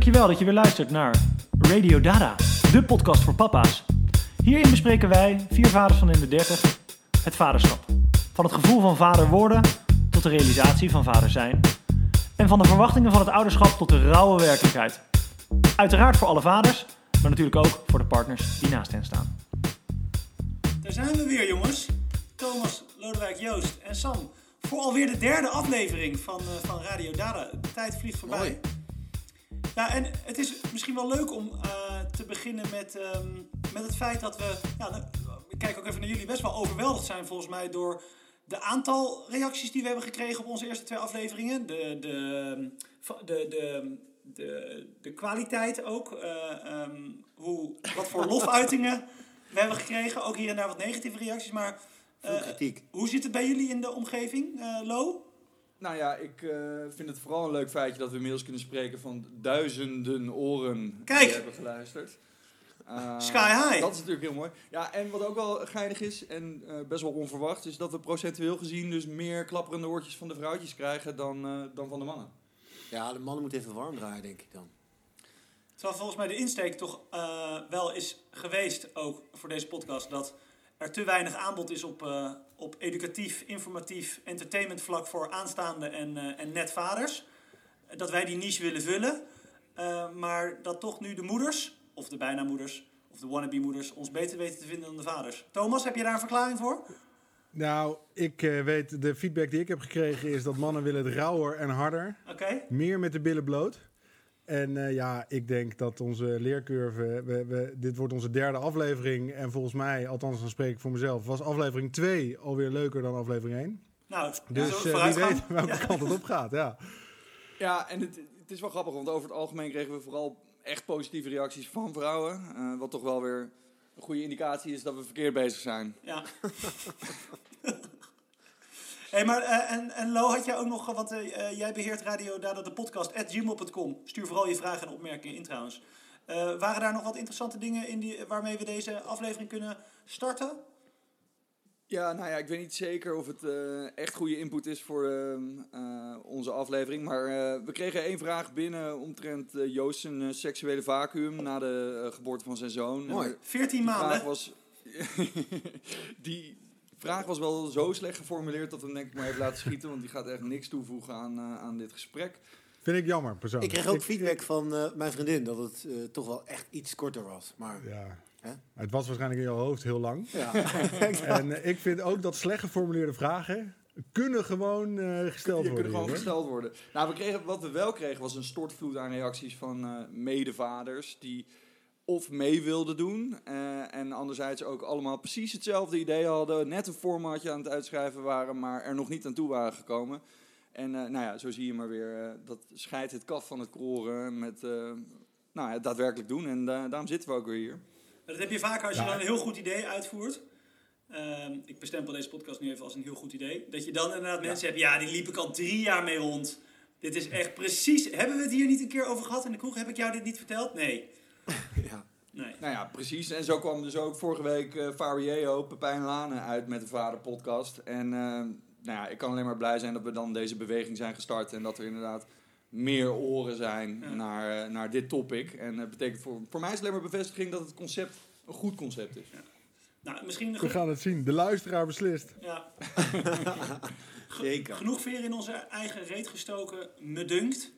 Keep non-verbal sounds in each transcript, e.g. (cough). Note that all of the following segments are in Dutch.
Dankjewel dat je weer luistert naar Radio Dada, de podcast voor papa's. Hierin bespreken wij, vier vaders van in de 30, het vaderschap. Van het gevoel van vader worden tot de realisatie van vader zijn. En van de verwachtingen van het ouderschap tot de rauwe werkelijkheid. Uiteraard voor alle vaders, maar natuurlijk ook voor de partners die naast hen staan. Daar zijn we weer, jongens. Thomas, Lodewijk, Joost en Sam. Voor alweer de derde aflevering van, uh, van Radio Dada. De tijd vliegt voorbij. Mooi. Ja, en het is misschien wel leuk om uh, te beginnen met, um, met het feit dat we... Ja, ik kijk ook even naar jullie. Best wel overweldigd zijn volgens mij door de aantal reacties die we hebben gekregen op onze eerste twee afleveringen. De, de, de, de, de, de kwaliteit ook. Uh, um, hoe, wat voor (laughs) lofuitingen we hebben gekregen. Ook hier en daar wat negatieve reacties. Maar uh, kritiek. hoe zit het bij jullie in de omgeving, Lo? Nou ja, ik uh, vind het vooral een leuk feitje dat we inmiddels kunnen spreken van duizenden oren Kijk. die hebben geluisterd. Sky high. Dat is natuurlijk heel mooi. Ja, en wat ook wel geinig is en best wel onverwacht, is dat we procentueel gezien dus meer klapperende oortjes van de vrouwtjes krijgen dan, dan van de mannen. Ja, de mannen moeten even warm draaien, denk ik dan. Terwijl volgens mij de insteek toch uh, wel is geweest, ook voor deze podcast, dat er te weinig aanbod is op, uh, op educatief, informatief, entertainment vlak voor aanstaande en, uh, en netvaders. Dat wij die niche willen vullen, maar dat toch nu de moeders, of de bijna moeders, of de wannabe moeders, ons beter weten te vinden dan de vaders. Thomas, heb je daar een verklaring voor? Nou, ik uh, weet, de feedback die ik heb gekregen is dat mannen willen het rauwer en harder. Okay. Meer met de billen bloot. En uh, ja, ik denk dat onze leercurve, we, we, dit wordt onze derde aflevering. En volgens mij, althans dan spreek ik voor mezelf, was aflevering 2 alweer leuker dan aflevering 1. Nou, dus uh, wie weet (laughs) welke ja. kant het op gaat, ja. Ja, en het, het, is wel grappig, want over het algemeen kregen we vooral echt positieve reacties van vrouwen. Uh, wat toch wel weer een goede indicatie is dat we verkeerd bezig zijn. Ja. (laughs) hey, maar uh, en, en Lo, had jij ook nog, want uh, jij beheert Radio Dada de podcast, at gmail.com. Stuur vooral je vragen en opmerkingen in trouwens. Uh, waren daar nog wat interessante dingen in die, waarmee we deze aflevering kunnen starten? Ja, nou ja, ik weet niet zeker of het uh, echt goede input is voor uh, onze aflevering. Maar uh, we kregen één vraag binnen omtrent Joost zijn seksuele vacuüm na de geboorte van zijn zoon. Mooi, 14 maanden. Was, (laughs) die vraag was wel zo slecht geformuleerd dat we hem denk ik maar even laten schieten. Want die gaat echt niks toevoegen aan, aan dit gesprek. Vind ik jammer, persoonlijk. Ik kreeg ook feedback van uh, mijn vriendin dat het uh, toch wel echt iets korter was. Maar, ja. Hè? Het was waarschijnlijk in jouw hoofd heel lang. Ja. (laughs) en uh, ik vind ook dat slecht geformuleerde vragen kunnen gewoon gesteld worden. kunnen gewoon hoor. gesteld worden. Nou, we kregen, wat we wel kregen was een stortvloed aan reacties van medevaders die of mee wilden doen. Uh, en anderzijds ook allemaal precies hetzelfde idee hadden. Net een formatje aan het uitschrijven waren, maar er nog niet aan toe waren gekomen. En uh, nou ja, zo zie je maar weer, uh, dat scheidt het kaf van het koren met nou ja, daadwerkelijk doen. En daarom zitten we ook weer hier. Dat heb je vaak als je ja. dan een heel goed idee uitvoert. Ehm, ik bestempel deze podcast nu even als een heel goed idee. Dat je dan inderdaad ja. mensen hebt, ja, die liep ik al drie jaar mee rond. Dit is echt precies... Hebben we het hier niet een keer over gehad in de kroeg? Heb ik jou dit niet verteld? Nee. (laughs) ja. Nee. Nou ja, precies. En zo kwam dus ook vorige week uh, Pepijn Lane uit met de Vader podcast. En uh, nou ja, ik kan alleen maar blij zijn dat we dan deze beweging zijn gestart. En dat er inderdaad meer oren zijn ja. naar, uh, naar dit topic. En dat betekent voor, voor mij is het alleen maar bevestiging dat het concept een goed concept is. Ja. Nou, misschien we gaan het zien. De luisteraar beslist. Ja. (laughs) Zeker. Genoeg veer in onze eigen reet gestoken, me dunkt.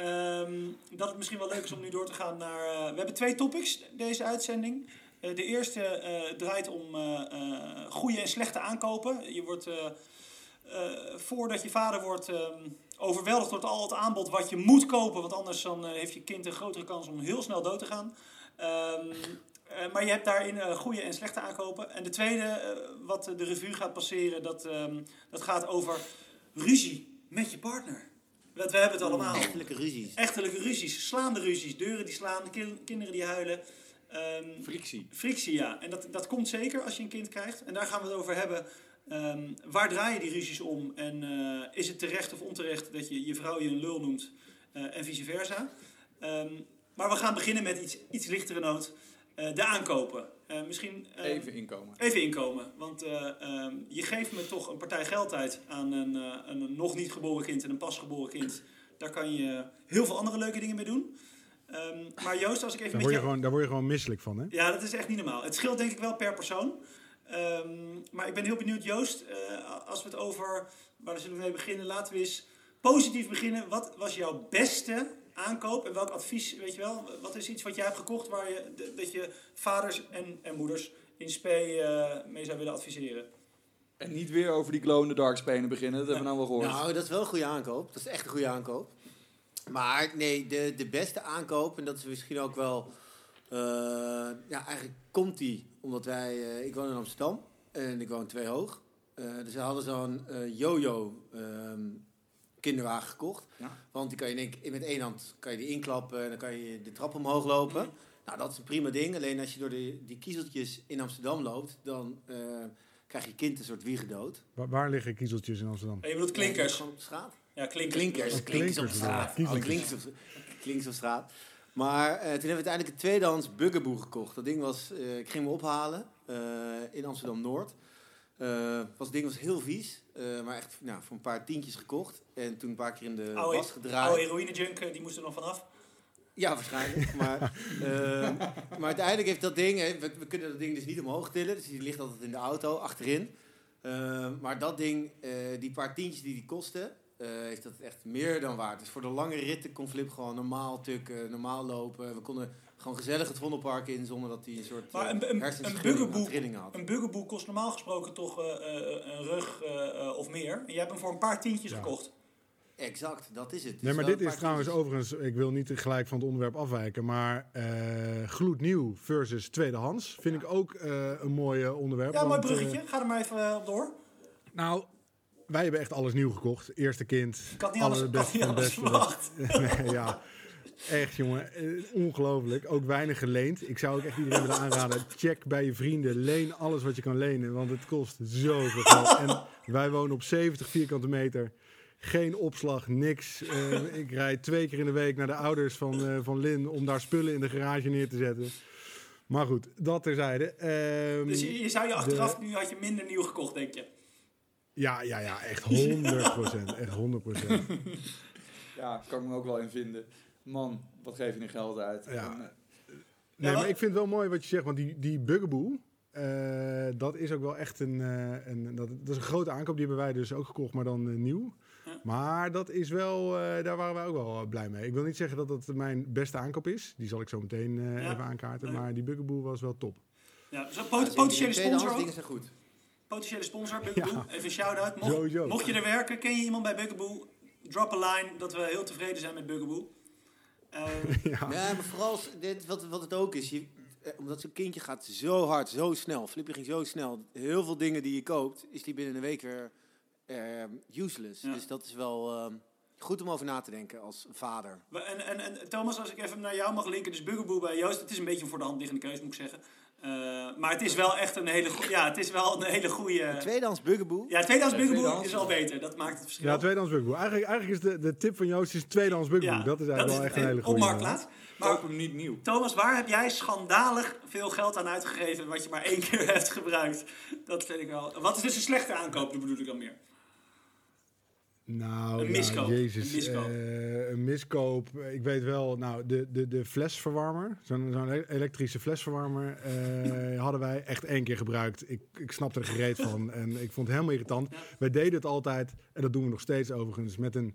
Um, dat het misschien wel leuk is om nu door te gaan naar... Uh, we hebben twee topics deze uitzending. Uh, de eerste uh, draait om goede en slechte aankopen. Je wordt, voordat je vader wordt, um, overweldigd door al het aanbod wat je moet kopen. Want anders dan, heeft je kind een grotere kans om heel snel dood te gaan. Um, maar je hebt daarin goede en slechte aankopen. En de tweede, wat de revue gaat passeren, dat, dat gaat over ruzie met je partner. Dat we hebben het allemaal. Echtelijke ruzies. Echtelijke ruzies. Slaande ruzies. Deuren die slaan, kin kinderen die huilen. Um, frictie. Frictie, ja. En dat, dat komt zeker als je een kind krijgt. En daar gaan we het over hebben. Um, waar draaien die ruzies om? En uh, is het terecht of onterecht dat je je vrouw je een lul noemt? Uh, en vice versa. Um, maar we gaan beginnen met iets, iets lichtere noot. Uh, de aankopen. Misschien, even inkomen. Even inkomen. Want je geeft me toch een partij geld uit aan een, een nog niet geboren kind en een pasgeboren kind. Daar kan je heel veel andere leuke dingen mee doen. Ehm, maar Joost, als ik even Daar word, je jou... gewoon, daar word je gewoon misselijk van, hè? Ja, dat is echt niet normaal. Het scheelt denk ik wel per persoon. Ehm, maar ik ben heel benieuwd, Joost, eh, als we het over... Waar zullen we mee beginnen? Laten we eens positief beginnen. Wat was jouw beste aankoop? En welk advies, weet je wel? Wat is iets wat jij hebt gekocht waar je, dat je vaders en, en moeders in spe eh, mee zou willen adviseren? En niet weer over die glow in the dark spenen beginnen, dat hebben we nou wel gehoord. Nou, dat is wel een goede aankoop. Dat is echt een goede aankoop. Maar nee, de, de beste aankoop, en dat is misschien ook wel... eh, ja, eigenlijk komt die omdat wij... eh, ik woon in Amsterdam en ik woon twee hoog. Eh, dus we hadden zo'n eh, yo-yo ehm, kinderwagen gekocht. Ja. Want die kan je in één- met één hand kan je die inklappen en dan kan je de trap omhoog lopen. Mhm. Nou, dat is een prima ding. Alleen als je door de, die kiezeltjes in Amsterdam loopt, dan eh, krijg je kind een soort wiegedood. Waar, waar liggen kiezeltjes in Amsterdam? En je bedoelt klinkers. Gewoon op de straat. Ja, klinkers. Klinkers. Oh, Klinkers op straat. ja. Oh, klinkers op, klinkers op straat. Maar eh, toen hebben we uiteindelijk een tweedehands bugaboo gekocht. Dat ding was, eh, ik ging hem ophalen eh, in Amsterdam-Noord. Eh was, het ding was heel vies, eh, maar echt nou, voor een paar tientjes gekocht. En toen een paar keer in de Oude, was gedraaid. oude heroïne junk, eh, die moest er nog vanaf. Ja, waarschijnlijk. maar, (laughs) eh, maar uiteindelijk heeft dat ding, we, we kunnen dat ding dus niet omhoog tillen. Dus die ligt altijd in de auto, achterin. Eh, maar dat ding, die paar tientjes die die kosten, eh, heeft dat echt meer dan waard. Dus voor de lange ritten kon Flip gewoon normaal tukken, normaal lopen. We konden gewoon gezellig het Vondelpark in zonder dat hij een soort Maar eh, een, een, een, had. een bugaboo kost normaal gesproken toch eh, eh, een rug eh, eh, of meer. En jij hebt hem voor een paar tientjes Ja. gekocht. Exact, dat is het. Dus Nee, maar wel dit is trouwens tientjes. overigens, ik wil niet gelijk van het onderwerp afwijken, maar eh, gloednieuw versus tweedehands vind ik ook eh, een mooi onderwerp. Ja, mooi want, bruggetje. Ga er maar even op door. nou, wij hebben echt alles nieuw gekocht. Eerste kind, Ik had niet alles, niet alles verwacht. (laughs) nee, ja. Echt jongen, eh, ongelooflijk. Ook weinig geleend. Ik zou ook echt iedereen willen aanraden. Check bij je vrienden. Leen alles wat je kan lenen. Want het kost zoveel geld. En wij wonen op 70 vierkante meter. Geen opslag, niks. Eh, ik rijd twee keer in de week naar de ouders van, eh, van Lin om daar spullen in de garage neer te zetten. Maar goed, dat terzijde. Ehm, Dus je, je zou je achteraf, nu had je minder nieuw gekocht, denk je. ja, ja, ja, echt 100%. Echt 100%. (laughs) Ja, kan ik me ook wel in vinden. Man, wat geef je nu geld uit? Ja. En, eh, Nee, Ja, maar ik vind het wel mooi wat je zegt, want die, die Bugaboo, eh, dat is ook wel echt een, eh, een dat, dat is een grote aankoop. Die hebben wij dus ook gekocht, maar dan nieuw. Ja. Maar dat is wel, eh, daar waren wij ook wel blij mee. Ik wil niet zeggen dat dat mijn beste aankoop is. Die zal ik zo meteen eh, Ja. even aankaarten. Maar die Bugaboo was wel top. Ja, dus pot- zeker. potentiële sponsor ook. dingen zijn goed. Potentiële sponsor, Bugaboo. Even een shout-out. Mocht, mocht je er werken, ken je iemand bij Bugaboo? Drop a line dat we heel tevreden zijn met Bugaboo. Eh, (laughs) ja. Ja, maar vooral dit, wat, wat het ook is. Je, eh, omdat zo'n kindje gaat zo hard, zo snel. Flippy ging zo snel. Heel veel dingen die je koopt, is die binnen een week weer eh, useless. Ja. Dus dat is wel eh, goed om over na te denken als vader. en, en, en Thomas, als ik even naar jou mag linken, dus Bugaboo bij Joost. Het is een beetje een voor de hand liggende keuze, moet ik zeggen. Eh, maar het is wel echt een hele goede. Ja, het is wel een hele goede. Tweedehands Bugaboo. Ja, tweedehands Ja, Bugaboo is al beter. Dat maakt het verschil. Ja, tweedehands Bugaboo. Eigenlijk, eigenlijk is de, de tip van Joost is tweedehands Bugaboo. Ja, dat is eigenlijk wel echt een hele Op goede. marktplaats. Maar koop hem niet nieuw. Thomas, waar heb jij schandalig veel geld aan uitgegeven wat je maar één keer (laughs) hebt gebruikt? Dat vind ik wel. Wat is dus een slechte aankoop, dat bedoel ik dan meer? Nou, Een miskoop. jezus. Een miskoop. eh, een miskoop. Ik weet wel, nou, de, de, de flesverwarmer, zo'n zo'n e- elektrische flesverwarmer, eh, (laughs) hadden wij echt één keer gebruikt. Ik, ik snapte er gereed van (laughs) en ik vond het helemaal irritant. Ja. Wij deden het altijd, en dat doen we nog steeds overigens, met een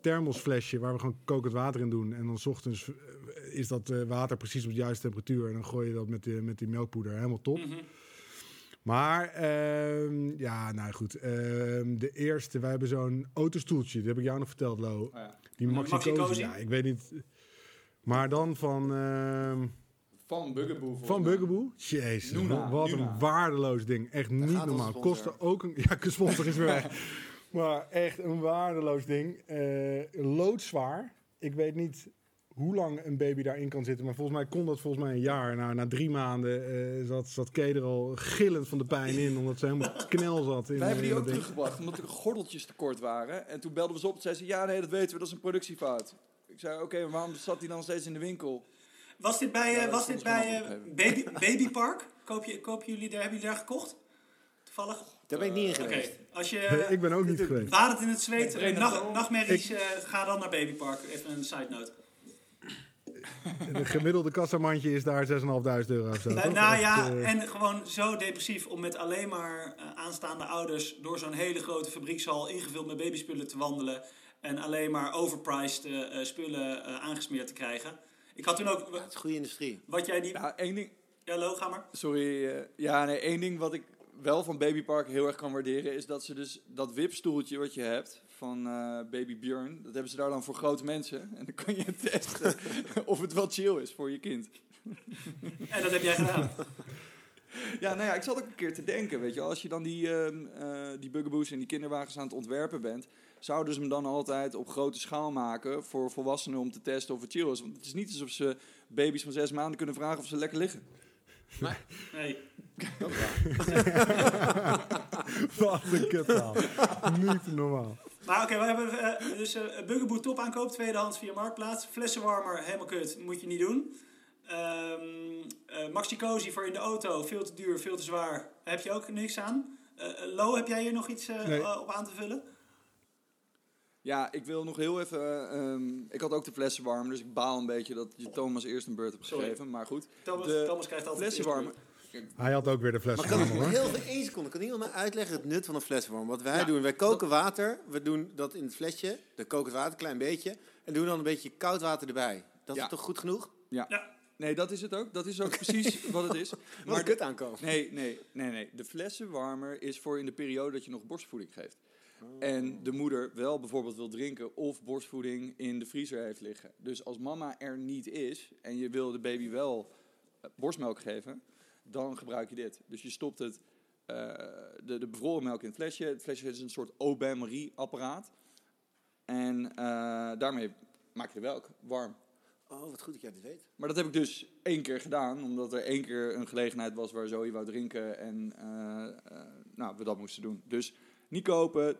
thermosflesje waar we gewoon kokend water in doen. En dan 's ochtends eh, is dat water precies op de juiste temperatuur. En dan gooi je dat met, die met die melkpoeder. Helemaal top. Mhm. Maar ehm, ja, nou goed. Ehm, de eerste, wij hebben zo'n autostoeltje. Dat heb ik jou nog verteld, Lo. Oh ja. Die Maxi Maxi? Ja, ik weet niet. Maar dan van, ehm, Van Bugaboo. volgens van. Bugaboo. Jezus, Nuna, wat Nuna. een waardeloos ding. Echt niet normaal. Kostte ook een... Ja, sponsor is weer weg. (laughs) Maar echt een waardeloos ding. Eh, loodzwaar. Ik weet niet hoe lang een baby daarin kan zitten. Maar volgens mij kon dat volgens mij een jaar. Nou, na drie maanden eh, zat, zat Kay er al gillend van de pijn in. Omdat ze helemaal knel zat. In, Wij hebben die in ook teruggebracht, omdat er gordeltjes tekort waren. En toen belden we ze op en zeiden ze, ja nee, dat weten we, dat is een productiefout. Ik zei, oké, maar waarom zat die dan steeds in de winkel? Was dit bij, Ja, eh, dat was dit bij eh, opgegeven. baby, (laughs) Babypark? Koop je, kopen jullie daar, hebben jullie daar gekocht? Toevallig? Daar ben ik niet in Oké, geweest. als je Nee, ik ben ook niet geweest. wadet in het zweet, nacht, nachtmerries, eh, ga dan naar Babypark. Even een side note. Een gemiddelde kassamandje is daar 6.500 euro of zo. Nou, nou ja, eh, en gewoon zo depressief om met alleen maar eh, aanstaande ouders door zo'n hele grote fabriekshal ingevuld met babyspullen te wandelen. En alleen maar overpriced eh, spullen eh, aangesmeerd te krijgen. Ik had toen ook, Ja, het is goede industrie. wat jij die... Nou, één ding, Ja, Lo, ga maar. Sorry. ja, nee, één ding wat ik wel van Babypark heel erg kan waarderen... is dat ze dus dat wipstoeltje wat je hebt van eh, Baby Björn... dat hebben ze daar dan voor grote mensen. En dan kan je testen (laughs) of het wel chill is voor je kind. (laughs) En dat heb jij gedaan. Ja, nou ja, ik zat ook een keer te denken, weet je. Als je dan die, ehm eh die buggaboos en die kinderwagens aan het ontwerpen bent... zouden ze hem dan altijd op grote schaal maken voor volwassenen om te testen of het chill is. Want het is niet alsof ze baby's van zes maanden kunnen vragen of ze lekker liggen. Nee. (laughs) Wat een kutverhaal. Niet normaal. Maar oké, we hebben eh, dus Bugaboo top aankoop, tweedehands via Marktplaats. Flessenwarmer, helemaal kut, moet je niet doen. Ehm eh, Maxi Cozy voor in de auto, veel te duur, veel te zwaar. Heb je ook niks aan. Lo, heb jij hier nog iets Nee. op aan te vullen? Ja, ik wil nog heel even... ehm, ik had ook de flessen warm, dus ik baal een beetje dat je Thomas eerst een beurt hebt Sorry. gegeven. Maar goed, Thomas, De Thomas krijgt altijd flessen het eerste warmen. Hij had ook weer de fles Maar van kan heel veel één seconde? Kan iemand mij uitleggen het nut van een flessenwarm? Wat wij Ja. doen, wij koken water. We doen dat in het flesje. Dan koken het water een klein beetje. En doen dan een beetje koud water erbij. Dat Ja. is toch goed genoeg? Ja. Nee, dat is het ook. Dat is ook (laughs) precies wat het is. Maar Maar kut aankomen. Nee, nee, nee, nee. De flessenwarmer is voor in de periode dat je nog borstvoeding geeft. En de moeder wel bijvoorbeeld wil drinken of borstvoeding in de vriezer heeft liggen. Dus als mama er niet is en je wil de baby wel eh, borstmelk geven, dan gebruik je dit. Dus je stopt het, eh, de, de bevroren melk in het flesje. Het flesje is een soort Aubin-Marie-apparaat. En eh, daarmee maak je de melk warm. Oh, wat goed dat jij dit weet. Maar dat heb ik dus één keer gedaan, omdat er één keer een gelegenheid was waar Zoe wou drinken en eh, nou, we dat moesten doen. Dus niet kopen,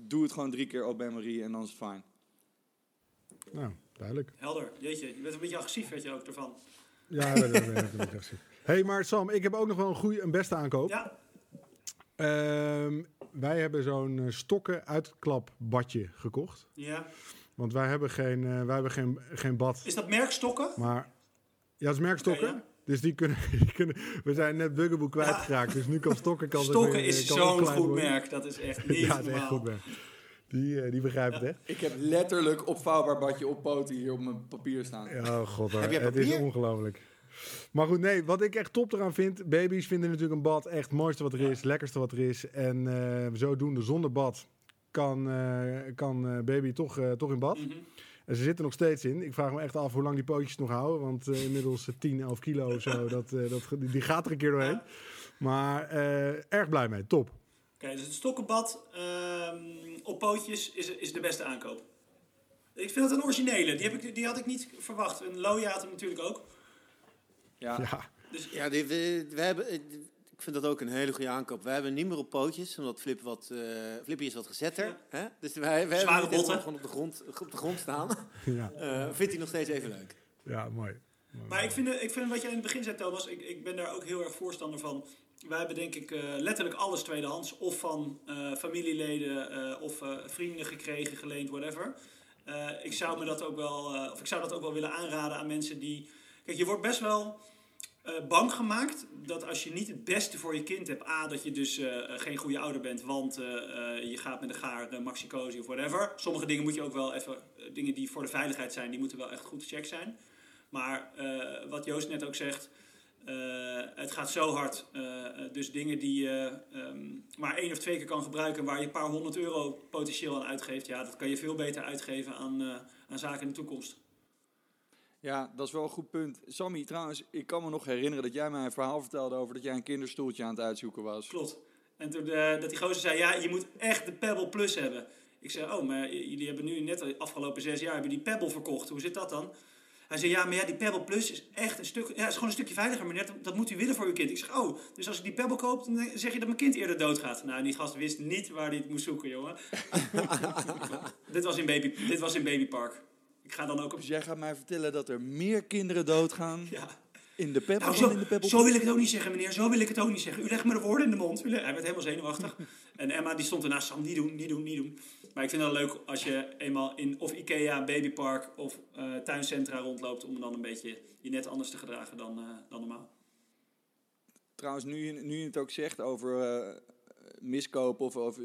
doe het gewoon drie keer op bij Marie en dan is het fijn. Nou, duidelijk. Helder, jeetje. Je bent een beetje agressief, weet je ook ervan. Ja, dat echt zo. hey, maar Sam, ik heb ook nog wel een goede, een beste aankoop. Ja, Ehm, wij hebben zo'n eh, stokken uitklapbadje gekocht. ja. Want wij hebben geen, eh, wij hebben geen, geen bad. Is dat merkstokken? Maar ja, het is merkstokken. Ja. Dus die kunnen, (laughs) die kunnen. We zijn net Bugaboo kwijtgeraakt. Dus nu kan stokken. Kan (laughs) Stokken is ook zo'n goed worden. merk. Dat is echt niet (laughs) Ja, het is echt goed merk. Die, eh, die begrijpt het echt. Ik heb letterlijk opvouwbaar badje op poten hier op mijn papier staan. Ja, oh god. Heb jij het is ongelooflijk. Maar goed, nee, wat ik echt top eraan vind. Baby's vinden natuurlijk een bad echt het mooiste wat er is, lekkerste wat er is. En eh, zodoende zonder bad kan, eh, kan baby toch, toch in bad. Mhm. En ze zitten nog steeds in. Ik vraag me echt af hoe lang die pootjes nog houden. Want inmiddels eh, 10, 11 kilo of zo. (laughs) Dat, dat, die- gaat er een keer doorheen. Maar erg blij mee. Top. Oké, dus het stokkenbad op pootjes is, is de beste aankoop. Ik vind het een originele. Die, heb ik, die had ik niet verwacht. En Loja had hem natuurlijk ook. Ja. Ja. Dus Ja, die, we, we hebben, eh, ik vind dat ook een hele goede aankoop. Wij hebben niet meer op pootjes, omdat Flip wat, eh Flippy is wat gezetter. Ja. Hè? Dus wij, wij Zware hebben botten. gewoon op de grond, op de grond staan. Ja, (laughs) Eh, vindt hij nog steeds even leuk. ja mooi. Mooi. Maar ik vind, ik vind wat jij in het begin zei, Thomas, ik, ik ben daar ook heel erg voorstander van. Wij hebben denk ik eh, letterlijk alles tweedehands. Of van eh, familieleden eh, of vrienden gekregen, geleend, whatever. Ik zou me dat ook wel, of ik zou dat ook wel willen aanraden aan mensen die. Kijk, je wordt best wel eh, bang gemaakt dat als je niet het beste voor je kind hebt, A, dat je dus geen goede ouder bent, want je gaat met een gaar uh, maxicosi of whatever. Sommige dingen moet je ook wel even, dingen die voor de veiligheid zijn, die moeten wel echt goed gecheckt zijn. Maar wat Joost net ook zegt, het gaat zo hard. Eh, eh, dus dingen die je ehm, maar één of twee keer kan gebruiken, waar je een paar honderd euro potentieel aan uitgeeft, ja, dat kan je veel beter uitgeven aan, eh, aan zaken in de toekomst. ja, dat is wel een goed punt. Sammy, trouwens, ik kan me nog herinneren dat jij mij een verhaal vertelde over dat jij een kinderstoeltje aan het uitzoeken was. Klopt. En toen eh, dat die gozer zei, ja, je moet echt de Pebble Plus hebben. Ik zei, oh, maar jullie hebben nu net de afgelopen zes jaar hebben die Pebble verkocht. Hoe zit dat dan? Hij zei, ja, maar ja, die Pebble Plus is echt een stuk, ja, is gewoon een stukje veiliger, maar net, dat moet u willen voor uw kind. Ik zeg, oh, dus als ik die Pebble koop, dan zeg je dat mijn kind eerder doodgaat. Nou, die gast wist niet waar hij het moest zoeken, jongen. (laughs) dit, was in baby, dit was in Babypark. Ik ga dan ook op... Dus jij gaat mij vertellen dat er meer kinderen doodgaan Ja, In de pep Nou, zo, in de zo wil ik het ook niet zeggen, meneer. Zo wil ik het ook niet zeggen. U legt me de woorden in de mond. Hij werd helemaal zenuwachtig. (laughs) En Emma die stond ernaast. Sam, niet doen, niet doen, niet doen. Maar ik vind het wel leuk als je eenmaal in of Ikea, Babypark of eh, tuincentra rondloopt... om dan een beetje je net anders te gedragen dan, eh, dan normaal. Trouwens, nu je, nu je het ook zegt over eh miskopen of over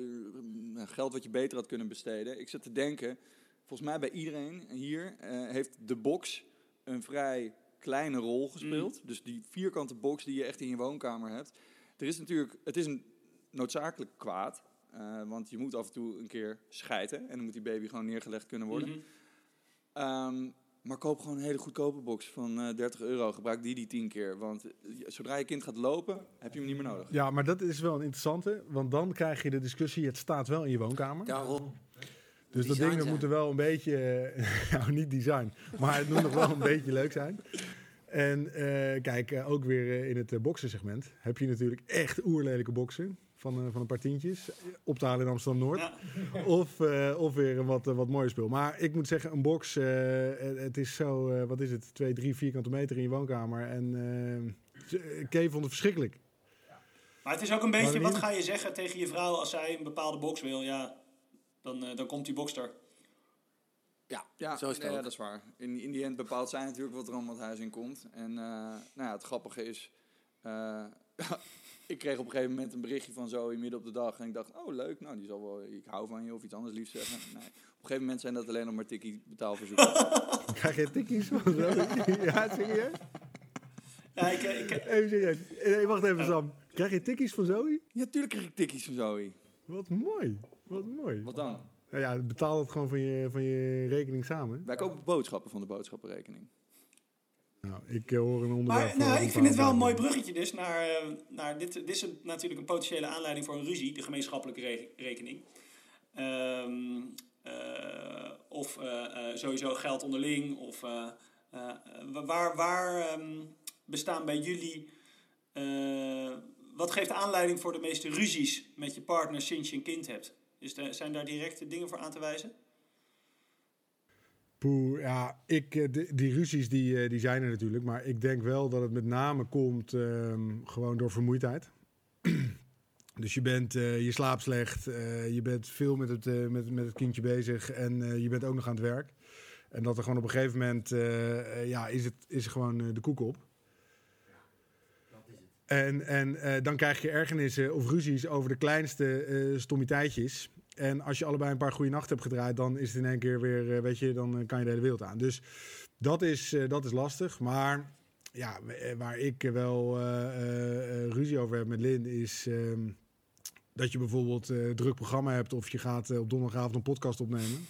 geld wat je beter had kunnen besteden. Ik zit te denken, volgens mij bij iedereen hier heeft de box een vrij kleine rol gespeeld. Dus die vierkante box die je echt in je woonkamer hebt. Er is natuurlijk, het is een noodzakelijk kwaad. eh, want je moet af en toe een keer schijten. En dan moet die baby gewoon neergelegd kunnen worden. Mhm. Ehm, maar koop gewoon een hele goedkope box van eh 30 euro. Gebruik die die 10 keer. Want eh, zodra je kind gaat lopen, heb je hem niet meer nodig. Ja, maar dat is wel een interessante. Want dan krijg je de discussie, het staat wel in je woonkamer. Daarom. dus dat ding dat zijn. moet er wel een beetje, eh, (laughs) nou niet design, maar het moet nog wel een (laughs) beetje leuk zijn. En eh, kijk, eh, ook weer eh, in het uh, boxensegment heb je natuurlijk echt oerlelijke boxen. Van, van een paar tientjes. Op te halen in Amsterdam-Noord. Ja. Of, of weer een wat, wat mooier spul. Maar ik moet zeggen, een box, het- is zo, wat is het, twee, drie vierkante meter in je woonkamer. En Kay vond het verschrikkelijk. Maar het is ook een beetje, wat ga je zeggen tegen je vrouw als zij een bepaalde box wil? Ja, dan, dan komt die box er. Ja, Ja, zo is het nee, ja, ook. dat is waar. In, in die end bepaalt zij natuurlijk wat er allemaal het huis in komt. En eh, nou ja, het grappige is... eh, (laughs) ik kreeg op een gegeven moment een berichtje van Zoe midden op de dag. En ik dacht, oh leuk, nou die zal wel, ik hou van je of iets anders liefs zeggen. Nee. Op een gegeven moment zijn dat alleen nog maar tikkie betaalverzoeken. (laughs) Krijg je tikkies van zo? (laughs) ja, serieus? Ja, ik, eh, ik, Even serieus. Wacht even, Sam. Krijg je tikkies van Zoe? ja, tuurlijk kreeg ik tikkies van Zoe. Wat mooi. Wat mooi. Wat dan? Nou ja, betaal het gewoon van je, van je rekening samen. Wij kopen boodschappen van de boodschappenrekening. Nou, ik eh, hoor een onderwerp. maar nou, ik vind het wel een mooi bruggetje dus naar, eh, naar dit. Dit is een- natuurlijk een potentiële aanleiding voor een ruzie, de gemeenschappelijke re- rekening. Ehm, eh, of sowieso geld onderling. Of eh, eh, wa- waar, waar ehm, bestaan bij jullie. eh, wat geeft aanleiding voor de meeste ruzies met je partner sinds je een kind hebt? Is zijn daar directe dingen voor aan te wijzen? Poeh, ja, ik, eh, die, ruzies die, eh, die zijn er natuurlijk. Maar ik denk wel dat het met name komt ehm, gewoon door vermoeidheid. (clears throat) dus je, bent, eh, je slaapt slecht, je bent veel met het, met, met het kindje bezig en je bent ook nog aan het werk. En dat er gewoon op een gegeven moment, ja, is het is gewoon de koek op. En, en eh, dan krijg je ergernissen of ruzies over de kleinste eh stommiteitjes. En als je allebei een paar goede nachten hebt gedraaid, dan is het in één keer weer, eh, weet je, dan kan je de hele wereld aan. Dus dat is, dat is lastig. Maar ja, waar ik wel ruzie over heb met Lin, is ehm, dat je bijvoorbeeld druk programma hebt of je gaat op donderdagavond een podcast opnemen.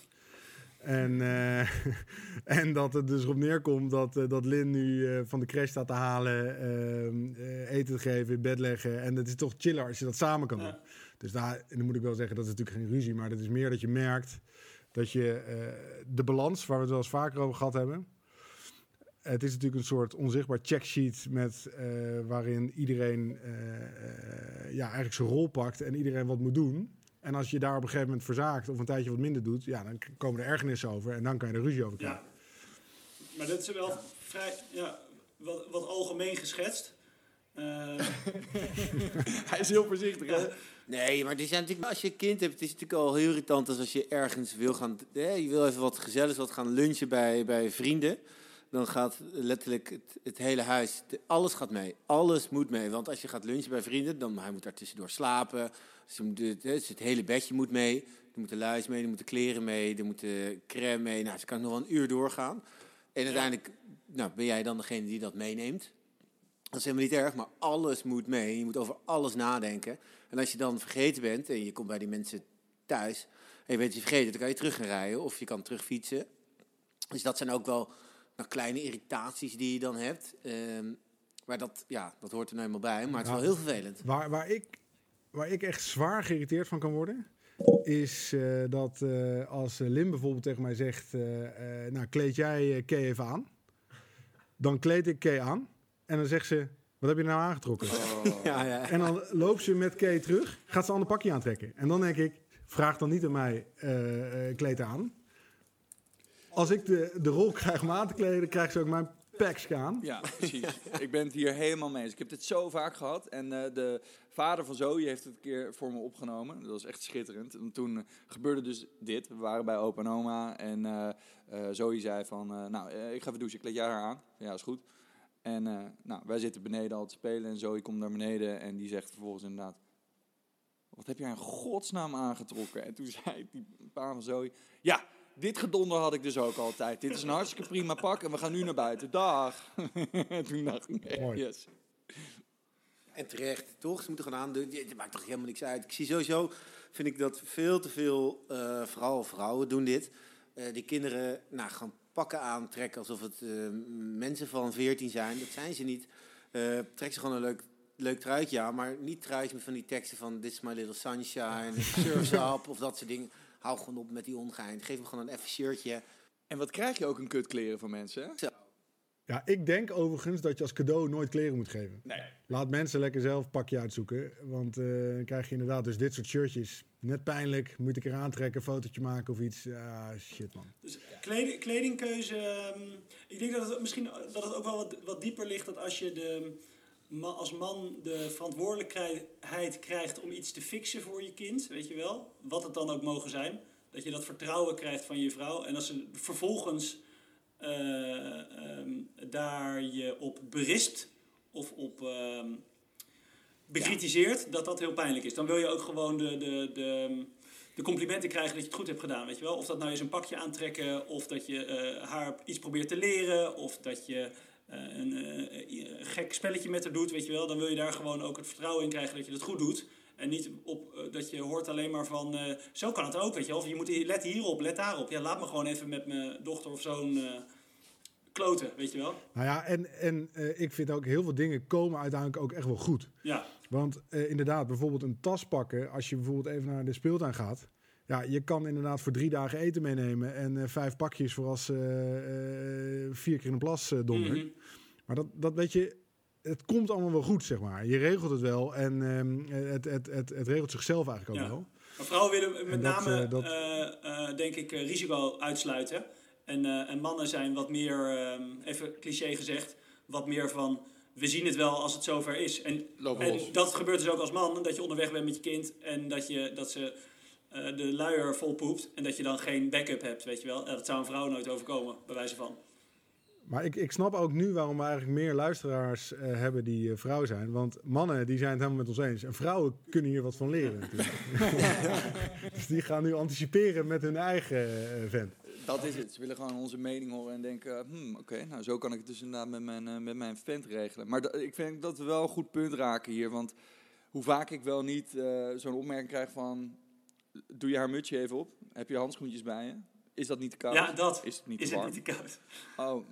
En, eh, (laughs) en dat het dus erop neerkomt dat, eh, dat Lin nu eh, van de crash staat te halen, ehm, eh, eten te geven, in bed leggen. En het is toch chiller als je dat samen kan doen. Ja. Dus daar, en dan moet ik wel zeggen, dat is natuurlijk geen ruzie, maar dat is meer dat je merkt dat je de balans, waar we het wel eens vaker over gehad hebben. Het is natuurlijk een soort onzichtbaar checksheet met, waarin iedereen ja, eigenlijk zijn rol pakt en iedereen wat moet doen. En als je daar op een gegeven moment verzaakt of een tijdje wat minder doet, ja, dan komen er ergernissen over en dan kan je er ruzie over krijgen. Ja. Maar dat is wel vrij, ja, wat, wat algemeen geschetst. Eh, (laughs) Hij is heel voorzichtig, hè? Nee, maar die zijn natuurlijk, als je een kind hebt, het is natuurlijk al heel irritant als als je ergens wil gaan, hè, je wil even wat gezelligs, wat gaan lunchen bij, bij vrienden. Dan gaat letterlijk het, het hele huis, de- alles gaat mee. Alles moet mee. Want als je gaat lunchen bij vrienden, dan hij moet daar tussendoor slapen. Dus je moet, het, hele bedje moet mee. Er moet de luis mee, er moeten kleren mee, er moet de crème mee. Nou, dus kan nog wel een uur doorgaan. En uiteindelijk nou, ben jij dan degene die dat meeneemt. Dat is helemaal niet erg, maar alles moet mee. Je moet over alles nadenken. En als je dan vergeten bent en je komt bij die mensen thuis en je bent je vergeten, dan kan je terug gaan rijden of je kan terugfietsen. Dus dat zijn ook wel nou, kleine irritaties die je dan hebt. Ehm, maar dat, ja, dat hoort er nou eenmaal bij. Maar het is wel heel vervelend. Waar, waar, ik, waar ik echt zwaar geïrriteerd van kan worden, is eh, dat eh, als eh, Lim bijvoorbeeld tegen mij zegt, eh, nou kleed jij Kay even aan. Dan kleed ik Kay aan en dan zegt ze, wat heb je nou aangetrokken? (laughs) Ja, ja. En dan loopt ze met Kay terug, gaat ze een ander pakje aantrekken. En dan denk ik, vraag dan niet aan mij, kleed aan. Als ik de, de rol krijg om aan te kleden, krijgt ze ook mijn packs gaan. Ja, precies. ik ben het hier helemaal mee eens. Ik heb dit zo vaak gehad. En eh, de vader van Zoe heeft het een keer voor me opgenomen. Dat was echt schitterend. En toen eh, gebeurde dus dit. We waren bij opa en oma. En eh Zoe zei van... nou, ik ga even douchen. Kleed jij haar aan? Ja, is goed. En nou, wij zitten beneden al te spelen. En Zoe komt naar beneden. En die zegt vervolgens inderdaad... Wat heb jij in godsnaam aangetrokken? En toen (laughs) zei die pa van Zoe... Ja, dit gedonder had ik dus ook altijd. Dit is een hartstikke prima pak en we gaan nu naar buiten. Dag. (laughs) Toen dacht ik, nee, Mooi. yes. En terecht, toch? Ze moeten gewoon aandoen. Het maakt toch helemaal niks uit. Ik zie sowieso, vind ik dat veel te veel, eh, vooral vrouwen doen dit. Eh, die kinderen nou, gewoon pakken aantrekken alsof het eh, mensen van 14 zijn. Dat zijn ze niet. Eh trek ze gewoon een leuk, leuk truitje aan, maar niet truitje met van die teksten van This is my little sunshine, (laughs) surf's up of dat soort dingen. Hou gewoon op met die ongein. Geef hem gewoon een even shirtje. En wat krijg je ook een kutkleren van mensen, hè? Ja, ik denk overigens dat je als cadeau nooit kleren moet geven. Nee. Laat mensen lekker zelf pakje uitzoeken. Want eh, dan krijg je inderdaad dus dit soort shirtjes. Net pijnlijk, moet ik er aantrekken, fotootje maken of iets. Ja, shit man. Dus kleding, kledingkeuze. ehm, ik denk dat het misschien dat het ook wel wat, wat dieper ligt dat als je de, als man de verantwoordelijkheid krijgt om iets te fixen voor je kind, weet je wel, wat het dan ook mogen zijn, dat je dat vertrouwen krijgt van je vrouw en als ze vervolgens eh, ehm, daar je op berispt of op ehm, bekritiseert, dat dat heel pijnlijk is. Dan wil je ook gewoon de, de, de, de complimenten krijgen dat je het goed hebt gedaan, weet je wel. Of dat nou is een pakje aantrekken, of dat je eh, haar iets probeert te leren, of dat je eh, een eh, gek spelletje met haar doet, weet je wel. Dan wil je daar gewoon ook het vertrouwen in krijgen dat je het goed doet. En niet op, eh, dat je hoort alleen maar van, zo kan het ook, weet je wel. Of je moet hier- let hierop, let daarop. Ja, laat me gewoon even met mijn dochter of zoon kloten, weet je wel. Nou ja, en, en ik vind ook heel veel dingen komen uiteindelijk ook echt wel goed. Ja, Want inderdaad, bijvoorbeeld een tas pakken, als je bijvoorbeeld even naar de speeltuin gaat. Ja, je kan inderdaad voor drie dagen eten meenemen en eh, vijf pakjes voor als eh, eh, vier keer in de plas eh dondert. Mhm. Maar dat, dat weet je, het komt allemaal wel goed, zeg maar. Je regelt het wel en ehm, het, het, het, het regelt zichzelf eigenlijk ook Ja. wel. Maar vrouwen willen met dat, name, eh, dat- eh, eh, denk ik, eh, risico uitsluiten. En, eh, en mannen zijn wat meer, ehm, even cliché gezegd, wat meer van... We zien het wel als het zover is. En, en dat gebeurt dus ook als man. Dat je onderweg bent met je kind en dat, je, dat ze eh, de luier vol poept. En dat je dan geen backup hebt, weet je wel. Ja, dat zou een vrouw nooit overkomen, bij wijze van. Maar ik, ik snap ook nu waarom we eigenlijk meer luisteraars eh, hebben die eh, vrouw zijn. Want mannen die zijn het helemaal met ons eens. En vrouwen kunnen hier wat van leren (laughs) dus die gaan nu anticiperen met hun eigen eh, vent. Dat is het. Ze willen gewoon onze mening horen en denken... Hmm, oké, nou zo kan ik het dus inderdaad met mijn, eh, met mijn vent regelen. Maar ik vind dat we wel een goed punt raken hier. Want hoe vaak ik wel niet eh, zo'n opmerking krijg van... Doe je haar mutsje even op? Heb je handschoentjes bij je? Is dat niet te koud? Ja, dat. Is het niet Is te het warm? niet te koud? Oh,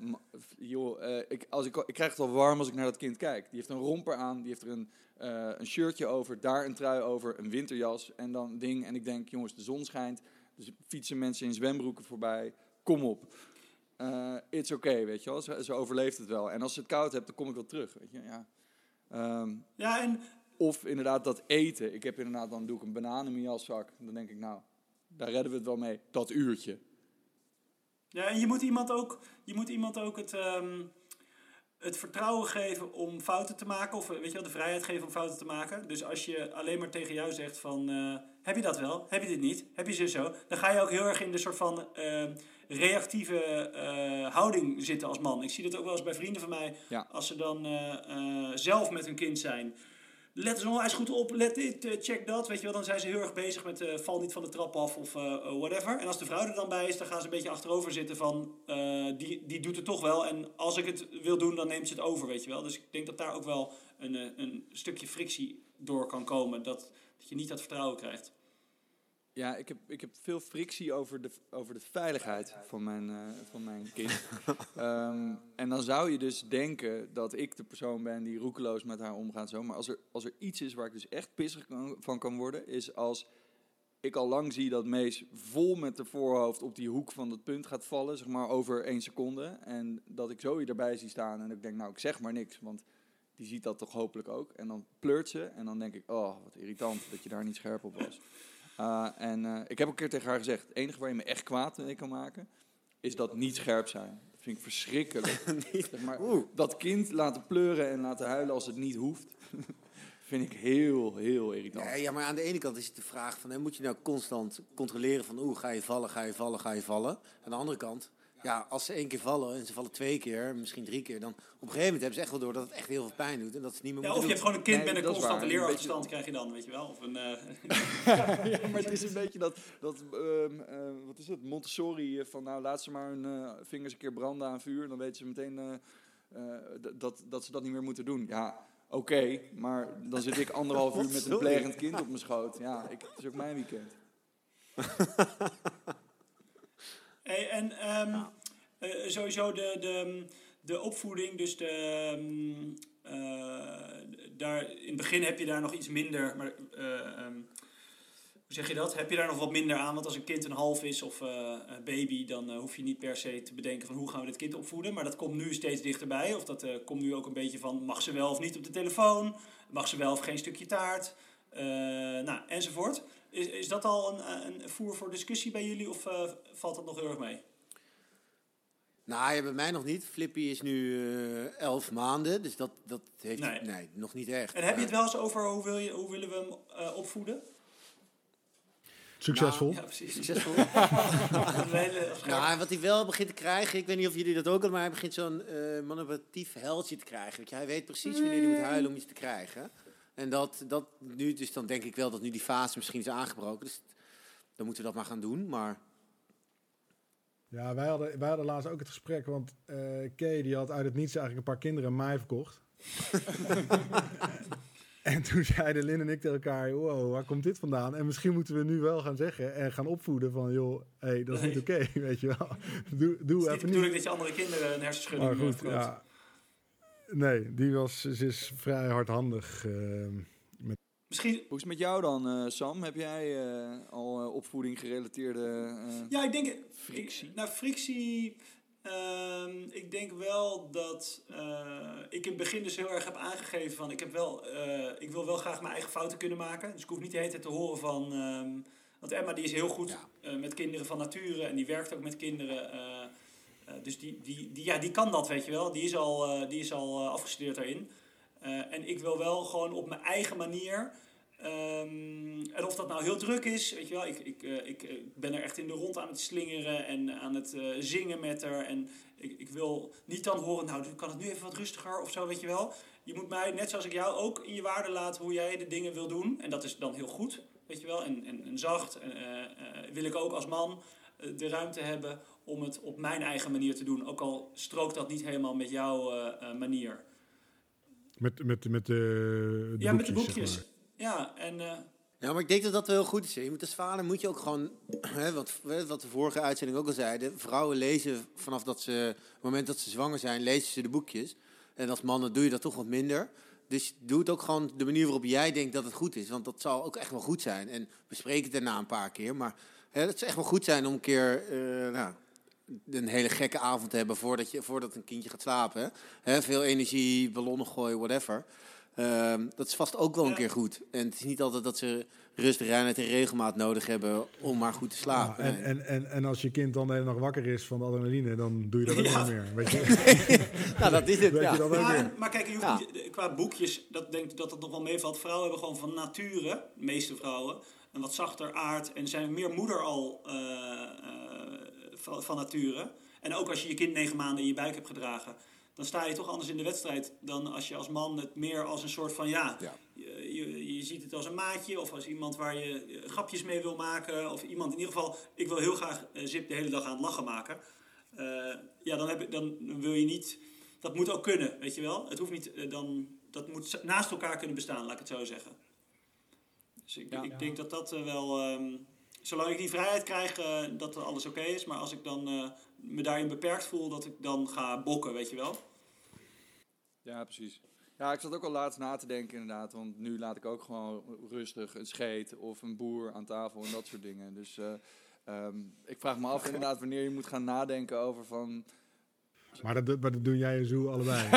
joh, eh, ik, als ik, ik krijg het al warm als ik naar dat kind kijk. Die heeft een romper aan, die heeft er een, eh, een shirtje over, daar een trui over, een winterjas en dan een ding. En ik denk, jongens, de zon schijnt, dus fietsen mensen in zwembroeken voorbij. Kom op. Eh it's okay, weet je wel. Ze, ze overleeft het wel. En als ze het koud hebt, dan kom ik wel terug, weet je. Ja. Ehm, Ja, en of inderdaad dat eten. Ik heb inderdaad, dan doe ik een banaan in mijn jaszak. Dan denk ik, nou, daar redden we het wel mee. Dat uurtje. Ja, en je moet iemand ook, je moet iemand ook het, ehm, het vertrouwen geven om fouten te maken. Of weet je wel, de vrijheid geven om fouten te maken. Dus als je alleen maar tegen jou zegt van... eh, heb je dat wel? Heb je dit niet? Heb je ze zo? Dan ga je ook heel erg in de soort van ehm, reactieve eh, houding zitten als man. Ik zie dat ook wel eens bij vrienden van mij. Ja. Als ze dan eh, zelf met hun kind zijn... Let eens onwijs goed op, let dit, eh, check dat. Weet je wel, dan zijn ze heel erg bezig met eh, val niet van de trap af of eh, whatever. En als de vrouw er dan bij is, dan gaan ze een beetje achterover zitten van... die, die doet het toch wel en als ik het wil doen, dan neemt ze het over, weet je wel. Dus ik denk dat daar ook wel een, een stukje frictie door kan komen. Dat, dat je niet dat vertrouwen krijgt. Ja, ik heb, ik heb veel frictie over de, over de veiligheid van mijn, eh, van mijn kind. (laughs) Ehm, en dan zou je dus denken dat ik de persoon ben die roekeloos met haar omgaat. Zo. Maar als er, als er iets is waar ik dus echt pissig kan- van kan worden, is als ik al lang zie dat Mees vol met de voorhoofd op die hoek van dat punt gaat vallen, zeg maar over één seconde. En dat ik Zoe erbij zie staan en ik denk, nou, ik zeg maar niks, want die ziet dat toch hopelijk ook. En dan pleurt ze en dan denk ik, oh, wat irritant dat je daar niet scherp op was. Uh, en uh, ik heb ook een keer tegen haar gezegd: het enige waar je me echt kwaad mee kan maken, is dat niet scherp zijn. Dat vind ik verschrikkelijk. (laughs) Zeg maar, Oeh. dat kind laten pleuren en laten huilen als het niet hoeft, (laughs) vind ik heel, heel irritant. Nee, ja, maar aan de ene kant is het de vraag van, hè, moet je nou constant controleren van, oeh, ga je vallen, ga je vallen, ga je vallen. Aan de andere kant, ja, als ze één keer vallen en ze vallen twee keer, misschien drie keer, dan op een gegeven moment hebben ze echt wel door dat het echt heel veel pijn doet en dat ze niet meer Ja, of je hebt gewoon een kind Nee, met een constante waar. Een leerachterstand, krijg je dan, weet je wel. Of een, eh, (laughs) Ja, maar het is een beetje dat, dat ehm, eh, wat is het, Montessori, eh, van nou laat ze maar hun eh, vingers een keer branden aan vuur, dan weten ze meteen eh, eh, dat, dat ze dat niet meer moeten doen. Ja, oké, maar dan zit ik anderhalf (laughs) uur met een plegend kind op mijn schoot. Ja, ik, het is ook mijn weekend. (laughs) Hey, en ehm, eh, sowieso de, de, de opvoeding, dus de, ehm, eh, daar, in het begin heb je daar nog iets minder, maar eh, ehm, hoe zeg je dat? Heb je daar nog wat minder aan? Want als een kind een half is of een baby, dan hoef je niet per se te bedenken van hoe gaan we dit kind opvoeden. Maar dat komt nu steeds dichterbij. Of dat komt nu ook een beetje van mag ze wel of niet op de telefoon? Mag ze wel of geen stukje taart? Nou, enzovoort. Is, is dat al een, een voer voor discussie bij jullie of eh, valt dat nog heel erg mee? Nou, ja, bij mij nog niet. Flippy is nu eh, elf maanden, dus dat, dat heeft... Nee. Nee. nog niet echt. En heb je het wel eens over hoe, wil je, hoe willen we hem eh, opvoeden? Succesvol. Ja, precies. Succesvol? (laughs) Nou, wat hij wel begint te krijgen, ik weet niet of jullie dat ook hebben, maar hij begint zo'n eh manipulatief heldje te krijgen. Je, hij weet precies wanneer hij moet huilen om iets te krijgen. En dat, dat nu, dus dan denk ik wel dat nu die fase misschien is aangebroken. Dus dan moeten we dat maar gaan doen. Maar Ja, wij hadden, wij hadden laatst ook het gesprek, want eh Kay die had uit het niets eigenlijk een paar kinderen mij verkocht. (laughs) en toen zeiden Lin en ik tegen elkaar, wow, waar komt dit vandaan? En misschien moeten we nu wel gaan zeggen en gaan opvoeden van, joh, hey, dat is Nee. niet oké, (laughs) weet je wel. Doe, Het is doe even bedoeling niet. dat je andere kinderen een hersenschudding Maar goed, verkoopt. ja. Nee, die was, ze is vrij hardhandig. ehm, Misschien, Hoe is het met jou dan, eh, Sam? Heb jij eh, al eh, opvoeding gerelateerde... eh, ja, ik denk... Frictie? Ik, nou, frictie... ehm, ik denk wel dat eh, ik in het begin dus heel erg heb aangegeven van... Ik, heb wel, eh, ik wil wel graag mijn eigen fouten kunnen maken. Dus ik hoef niet de hele tijd te horen van... ehm, want Emma die is heel goed Ja. eh, met kinderen van nature en die werkt ook met kinderen. Eh, dus die, die, die, ja, die kan dat, weet je wel. Die is al, eh, die is al eh, afgestudeerd daarin. En ik wil wel gewoon op mijn eigen manier. ehm, en of dat nou heel druk is, weet je wel. Ik, ik, ik, ben er echt in de rond aan het slingeren en aan het zingen met haar. En ik, ik wil niet dan horen, nou kan het nu even wat rustiger of zo, weet je wel. Je moet mij, net zoals ik jou, ook in je waarde laten hoe jij de dingen wil doen. En dat is dan heel goed, weet je wel. En, en, zacht en, wil ik ook als man de ruimte hebben om het op mijn eigen manier te doen. Ook al strookt dat niet helemaal met jouw eh, eh, manier. met, met, met de, de ja, met de boekjes, boekjes. zeg maar. Ja, en eh, Ja, maar ik denk dat dat wel heel goed is. Je moet als vader moet je ook gewoon, (clears throat) hè, wat, wat de vorige uitzending ook al zeiden, vrouwen lezen vanaf dat ze, het moment dat ze zwanger zijn, lezen ze de boekjes. En als mannen doe je dat toch wat minder. Dus doe het ook gewoon de manier waarop jij denkt dat het goed is. Want dat zal ook echt wel goed zijn. En we spreken het daarna een paar keer. Maar hè, het zou echt wel goed zijn om een keer eh, nou, een hele gekke avond te hebben voordat, je, voordat een kindje gaat slapen. Hè? Hè, veel energie, ballonnen gooien, whatever. Ehm, dat is vast ook wel een Ja. keer goed. En het is niet altijd dat ze rust, reinheid en regelmaat nodig hebben om maar goed te Ja, slapen. en, en, en, en als je kind dan de hele nacht wakker is van de adrenaline, dan doe je dat ook Ja. niet meer. Weet je, (laughs) nou, dat is het. weet Ja. je dat ook Ja, maar kijk, je hoeft Ja. niet, qua boekjes, dat denk ik dat dat nog wel meevalt. Vrouwen hebben gewoon van nature, de meeste vrouwen, een wat zachter aard en zijn meer moeder al eh, eh, van, van nature. En ook als je je kind negen maanden in je buik hebt gedragen, dan sta je toch anders in de wedstrijd dan als je als man het meer als een soort van ja. Ja. Je, je, je ziet het als een maatje of als iemand waar je eh, grapjes mee wil maken. Of iemand in ieder geval, ik wil heel graag Zip de hele dag aan het lachen maken. Ja, dan, heb, dan wil je niet dat moet ook kunnen, weet je wel. Het hoeft niet, dan, dat moet naast elkaar kunnen bestaan, laat ik het zo zeggen. Dus ik, Ja. ik denk dat dat eh, wel, ehm, zolang ik die vrijheid krijg, eh, dat alles oké is. Maar als ik dan eh, me daarin beperkt voel, dat ik dan ga bokken, weet je wel. Ja, precies. Ja, ik zat ook al laatst na te denken inderdaad, want nu laat ik ook gewoon rustig een scheet of een boer aan tafel en dat soort dingen. Dus eh, ehm, ik vraag me af inderdaad wanneer je moet gaan nadenken over van... Maar dat, maar dat doen jij en Zoe allebei. (laughs)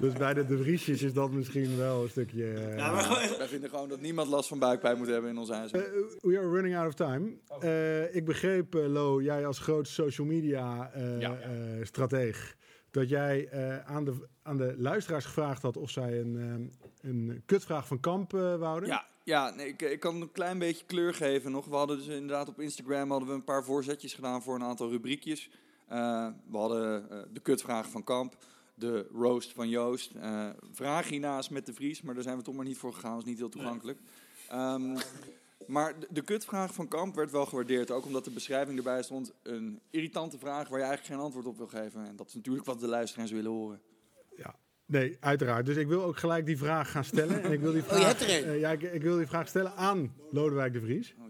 Dus bij de De Vriesjes is dat misschien wel een stukje... eh, Ja, maar gewoon- Wij vinden gewoon dat niemand last van buikpijn moet hebben in ons huis. Eh, we are running out of time. Eh, ik begreep, eh, Lo, jij als groot social media eh, Ja. eh, strateeg, dat jij eh, aan, de, aan de luisteraars gevraagd had of zij een, eh, een kutvraag van Kamp eh, wouden. Ja, ja nee, ik, ik kan een klein beetje kleur geven nog. We hadden dus inderdaad op Instagram hadden we een paar voorzetjes gedaan voor een aantal rubriekjes. Eh, we hadden eh, de kutvraag van Kamp, de roast van Joost, eh vraagina's met de Vries, maar daar zijn we toch maar niet voor gegaan, dat is niet heel toegankelijk. Ehm, maar de, de kutvraag van Kamp werd wel gewaardeerd, ook omdat de beschrijving erbij stond. Een irritante vraag waar je eigenlijk geen antwoord op wil geven. En dat is natuurlijk wat de luisteraars willen horen. Nee, uiteraard. Dus ik wil ook gelijk die vraag gaan stellen. En ik wil die vraag, je hebt er een. eh, ja, ik, ik wil die vraag stellen aan Lodewijk de Vries, Oh,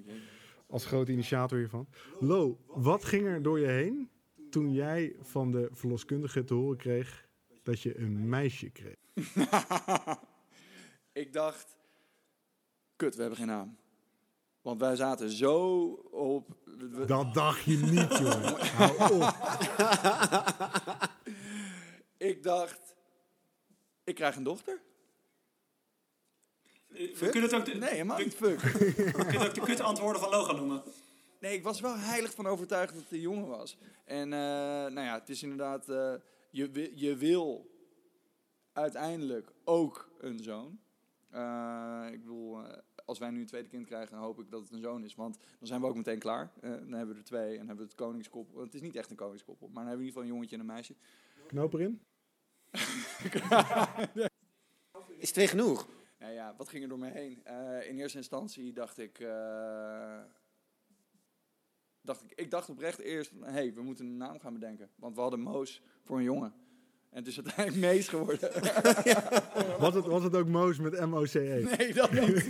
als grote initiator hiervan. Lo, wat ging er door je heen toen jij van de verloskundige te horen kreeg dat je een meisje kreeg? (laughs) ik dacht, kut, we hebben geen naam. Want wij zaten zo op... Dat dacht je niet, (laughs) jongen. Hou op. ik dacht, ik krijg een dochter. we kunnen het ook de, Nee, helemaal niet fuck. (laughs) we kunnen ook de kut antwoorden van Lo gaan noemen. Nee, ik was wel heilig van overtuigd dat het een jongen was. En eh, nou ja, het is inderdaad, eh, je, je wil uiteindelijk ook een zoon. Eh, ik bedoel, eh, als wij nu een tweede kind krijgen, dan hoop ik dat het een zoon is. Want dan zijn we ook meteen klaar. Eh, dan hebben we er twee en hebben we het koningskoppel. Het is niet echt een koningskoppel, maar dan hebben we in ieder geval een jongetje en een meisje. Knoop erin. Is twee genoeg? Nou ja, wat ging er door me heen? Eh, in eerste instantie dacht ik, eh, dacht ik... Ik dacht oprecht eerst, hé, hey, we moeten een naam gaan bedenken. Want we hadden Moos voor een jongen. En het is uiteindelijk (laughs) Mees geworden. (laughs) Was het, was het ook Moos met M-O-C-E? nee, dat niet.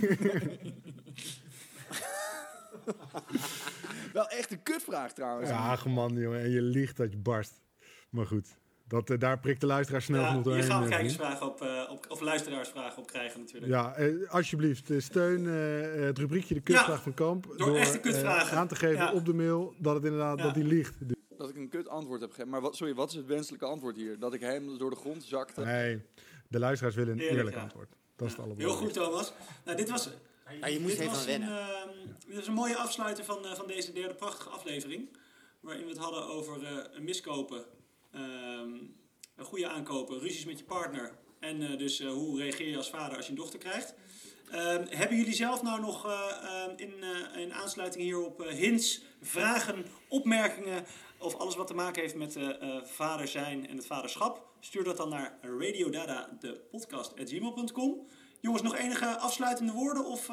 (laughs) Wel echt een kutvraag trouwens. Ja, man, jongen. En je liegt dat je barst. Maar goed, dat, eh, daar prikt de luisteraar snel Ja, genoeg doorheen. gaan we eh, kijkersvragen op, eh, op, of luisteraarsvragen op krijgen natuurlijk. Ja, eh, alsjeblieft, steun eh, het rubriekje De Kutvraag Ja, van Kamp. door echte eh, kutvragen. aan te geven Ja. op de mail dat het inderdaad Ja. dat hij liegt. Dat ik een kut antwoord heb gegeven. Maar wat, sorry, wat is het wenselijke antwoord hier? Dat ik hem door de grond zakte? Nee, de luisteraars willen een Eerlijk, eerlijk, ja. antwoord. Dat is het Heel allerbelangrijkste. goed, Thomas. Nou, dit was, Ja, je moest dit even was een, ehm, dit was een mooie afsluiter van, eh, van deze derde prachtige aflevering. Waarin we het hadden over eh, miskopen, ehm, een goede aankopen, ruzies met je partner. En eh, dus eh, hoe reageer je als vader als je een dochter krijgt. Ehm, hebben jullie zelf nou nog eh, ehm, in, in aansluiting hierop hints, vragen, opmerkingen of alles wat te maken heeft met vader zijn en het vaderschap? Stuur dat dan naar radiodada, de podcast.gmail.com. Jongens, nog enige afsluitende woorden of...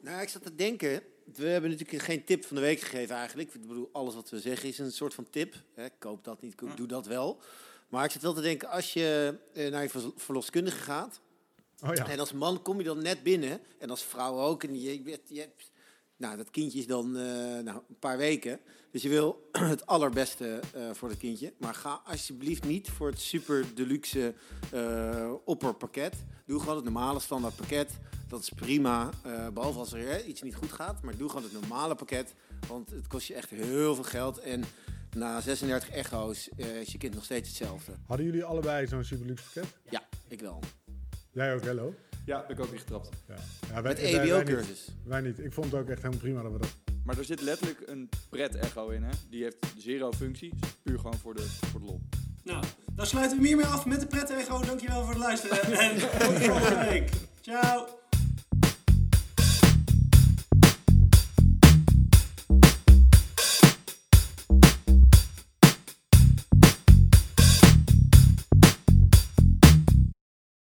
Nou, ik zat te denken. We hebben natuurlijk geen tip van de week gegeven eigenlijk. Ik bedoel, alles wat we zeggen is een soort van tip. Hè, koop dat niet, koop, doe dat wel. Maar ik zat wel te denken, als je eh, naar je verloskundige gaat... Oh ja. En als man kom je dan net binnen. En als vrouw ook. En je, je, je hebt, nou, dat kindje is dan eh, nou, een paar weken. Dus je wil (clears throat) het allerbeste eh, voor het kindje. Maar ga alsjeblieft niet voor het super deluxe eh, opperpakket. Doe gewoon het normale standaard pakket. Dat is prima. eh, behalve als er hè, iets niet goed gaat. Maar doe gewoon het normale pakket. Want het kost je echt heel veel geld. En na 36 echo's is je kind nog steeds hetzelfde. Hadden jullie allebei zo'n super luxe pakket? Ja, ik wel. Jij ook, hello? Ja, ben ik ook niet getrapt. Ja. ja wij, Met wij- wij niet. EBO-cursus. Wij niet. Ik vond het ook echt helemaal prima dat we dat... Maar er zit letterlijk een pret-echo in, hè? Die heeft zero functie. Puur gewoon voor de, voor de lol. Nou, dan sluiten we hiermee af met de pret echo. Dankjewel voor het luisteren. (laughs) En tot volgende week. Ciao.